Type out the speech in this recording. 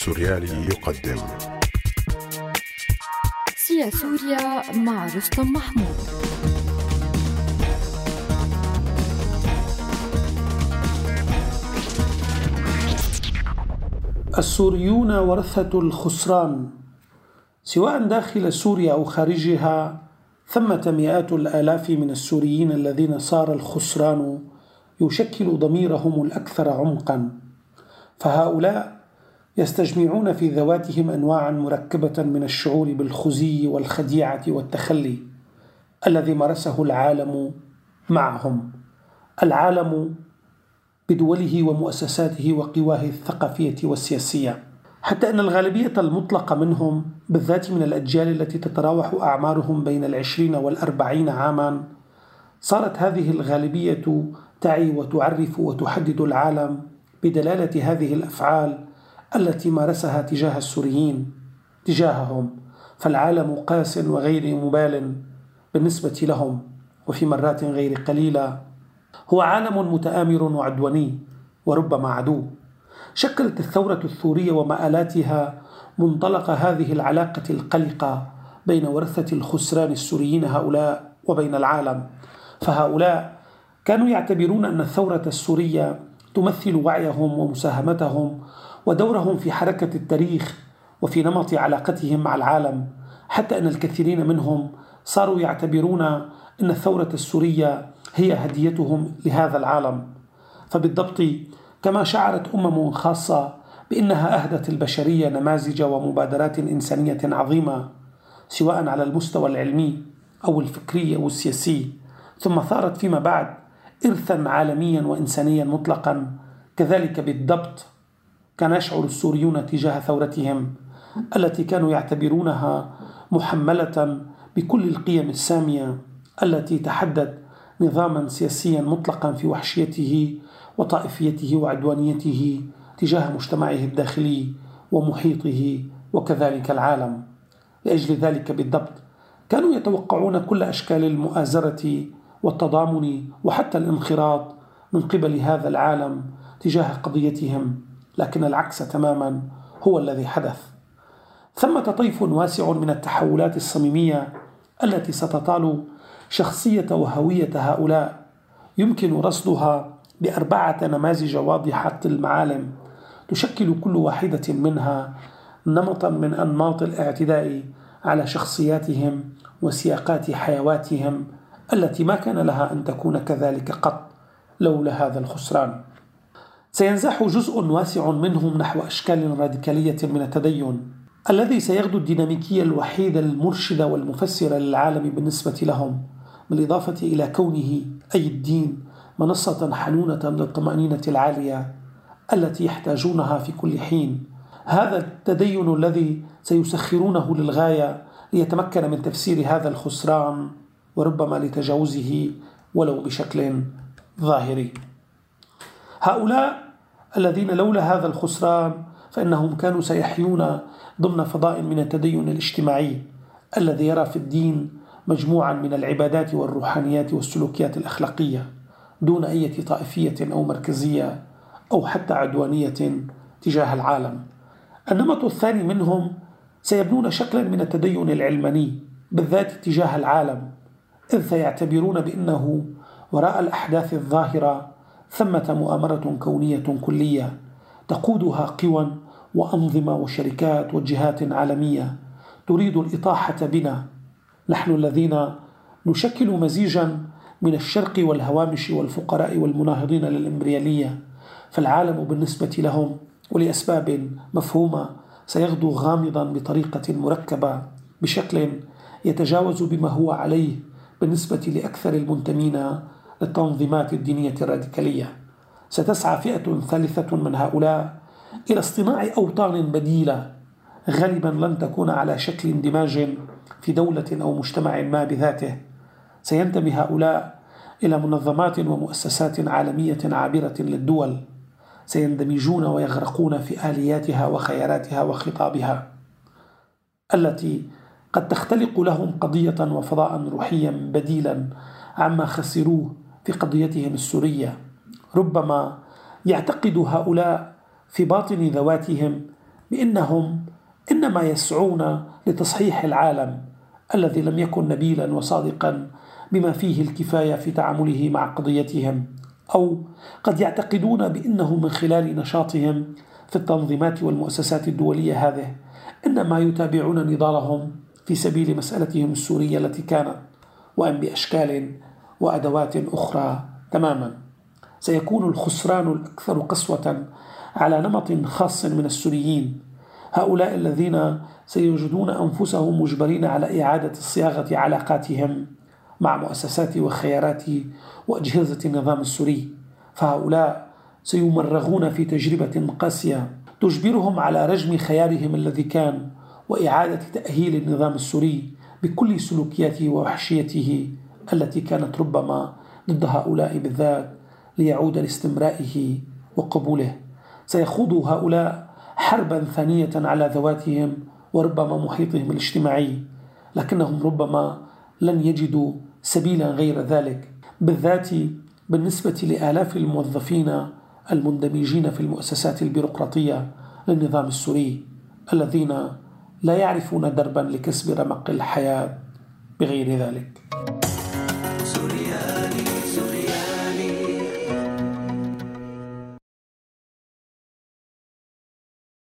السوريالي يقدم. سيا سوريا مع رستم محمود. السوريون ورثة الخسران. سواء داخل سوريا أو خارجها ثمة مئات الآلاف من السوريين الذين صار الخسران يشكل ضميرهم الأكثر عمقا. فهؤلاء يستجمعون في ذواتهم انواعا مركبة من الشعور بالخزي والخديعة والتخلي الذي مارسه العالم معهم. العالم بدوله ومؤسساته وقواه الثقافية والسياسية. حتى أن الغالبية المطلقة منهم بالذات من الأجيال التي تتراوح أعمارهم بين العشرين والأربعين عاما صارت هذه الغالبية تعي وتعرف وتحدد العالم بدلالة هذه الأفعال التي مارسها تجاه السوريين تجاههم فالعالم قاس وغير مبال بالنسبة لهم وفي مرات غير قليلة. هو عالم متآمر وعدواني وربما عدو. شكلت الثورة الثورية ومآلاتها منطلق هذه العلاقة القلقة بين ورثة الخسران السوريين هؤلاء وبين العالم. فهؤلاء كانوا يعتبرون أن الثورة السورية تمثل وعيهم ومساهمتهم ودورهم في حركة التاريخ وفي نمط علاقتهم مع العالم حتى أن الكثيرين منهم صاروا يعتبرون أن الثورة السورية هي هديتهم لهذا العالم. فبالضبط كما شعرت أمم خاصة بأنها أهدت البشرية نماذج ومبادرات إنسانية عظيمة سواء على المستوى العلمي أو الفكري أو السياسي. ثم ثارت فيما بعد إرثا عالميا وإنسانيا مطلقا كذلك بالضبط كان يشعر السوريون تجاه ثورتهم التي كانوا يعتبرونها محملة بكل القيم السامية التي تحدد نظاما سياسيا مطلقا في وحشيته وطائفيته وعدوانيته تجاه مجتمعه الداخلي ومحيطه وكذلك العالم. لأجل ذلك بالضبط كانوا يتوقعون كل أشكال المؤازرة والتضامن وحتى الانخراط من قبل هذا العالم تجاه قضيتهم. لكن العكس تماما هو الذي حدث. ثمة طيف واسع من التحولات الصميمية التي ستطال شخصية وهوية هؤلاء. يمكن رصدها بأربعة نماذج واضحة المعالم. تشكل كل واحدة منها نمطا من أنماط الاعتداء على شخصياتهم وسياقات حيواتهم التي ما كان لها أن تكون كذلك قط لولا هذا الخسران. سينزح جزء واسع منهم نحو أشكال راديكالية من التدين الذي سيغدو الديناميكية الوحيدة المرشدة والمفسرة للعالم بالنسبة لهم بالإضافة إلى كونه أي الدين منصة حنونة للطمأنينة العالية التي يحتاجونها في كل حين. هذا التدين الذي سيسخرونه للغاية ليتمكن من تفسير هذا الخسران وربما لتجاوزه ولو بشكل ظاهري. هؤلاء الذين لولا هذا الخسران فإنهم كانوا سيحيون ضمن فضاء من التدين الاجتماعي الذي يرى في الدين مجموعا من العبادات والروحانيات والسلوكيات الأخلاقية دون أي طائفية أو مركزية أو حتى عدوانية تجاه العالم. النمط الثاني منهم سيبنون شكلا من التدين العلماني بالذات تجاه العالم إذ سيعتبرون بأنه وراء الأحداث الظاهرة ثمة مؤامرة كونية كلية تقودها قوى وأنظمة وشركات وجهات عالمية تريد الإطاحة بنا. نحن الذين نشكل مزيجا من الشرق والهوامش والفقراء والمناهضين للإمبريالية فالعالم بالنسبة لهم ولأسباب مفهومة سيغدو غامضا بطريقة مركبة بشكل يتجاوز بما هو عليه بالنسبة لأكثر المنتمين للتنظيمات الدينية الراديكالية. ستسعى فئة ثالثة من هؤلاء إلى اصطناع أوطان بديلة غالبا لن تكون على شكل اندماج في دولة أو مجتمع ما بذاته. سينتمي هؤلاء إلى منظمات ومؤسسات عالمية عابرة للدول. سيندمجون ويغرقون في آلياتها وخياراتها وخطابها التي قد تختلق لهم قضية وفضاء روحيا بديلا عما خسروه في قضيتهم السورية. ربما يعتقد هؤلاء في باطن ذواتهم بأنهم إنما يسعون لتصحيح العالم الذي لم يكن نبيلا وصادقا بما فيه الكفاية في تعامله مع قضيتهم أو قد يعتقدون بأنه من خلال نشاطهم في التنظيمات والمؤسسات الدولية هذه إنما يتابعون نضالهم في سبيل مسألتهم السورية التي كانت وأن بأشكال وأدوات أخرى. تماما. سيكون الخسران الأكثر قسوة على نمط خاص من السوريين. هؤلاء الذين سيجدون أنفسهم مجبرين على إعادة صياغه علاقاتهم مع مؤسسات وخيارات وأجهزة النظام السوري. فهؤلاء سيمرغون في تجربة قاسية تجبرهم على رجم خيارهم الذي كان وإعادة تأهيل النظام السوري بكل سلوكياته ووحشيته. التي كانت ربما ضد هؤلاء بالذات ليعود لاستمرائه وقبوله. سيخوض هؤلاء حربا ثانية على ذواتهم وربما محيطهم الاجتماعي لكنهم ربما لن يجدوا سبيلا غير ذلك. بالذات بالنسبة لآلاف الموظفين المندمجين في المؤسسات البيروقراطية للنظام السوري الذين لا يعرفون دربا لكسب رمق الحياة بغير ذلك.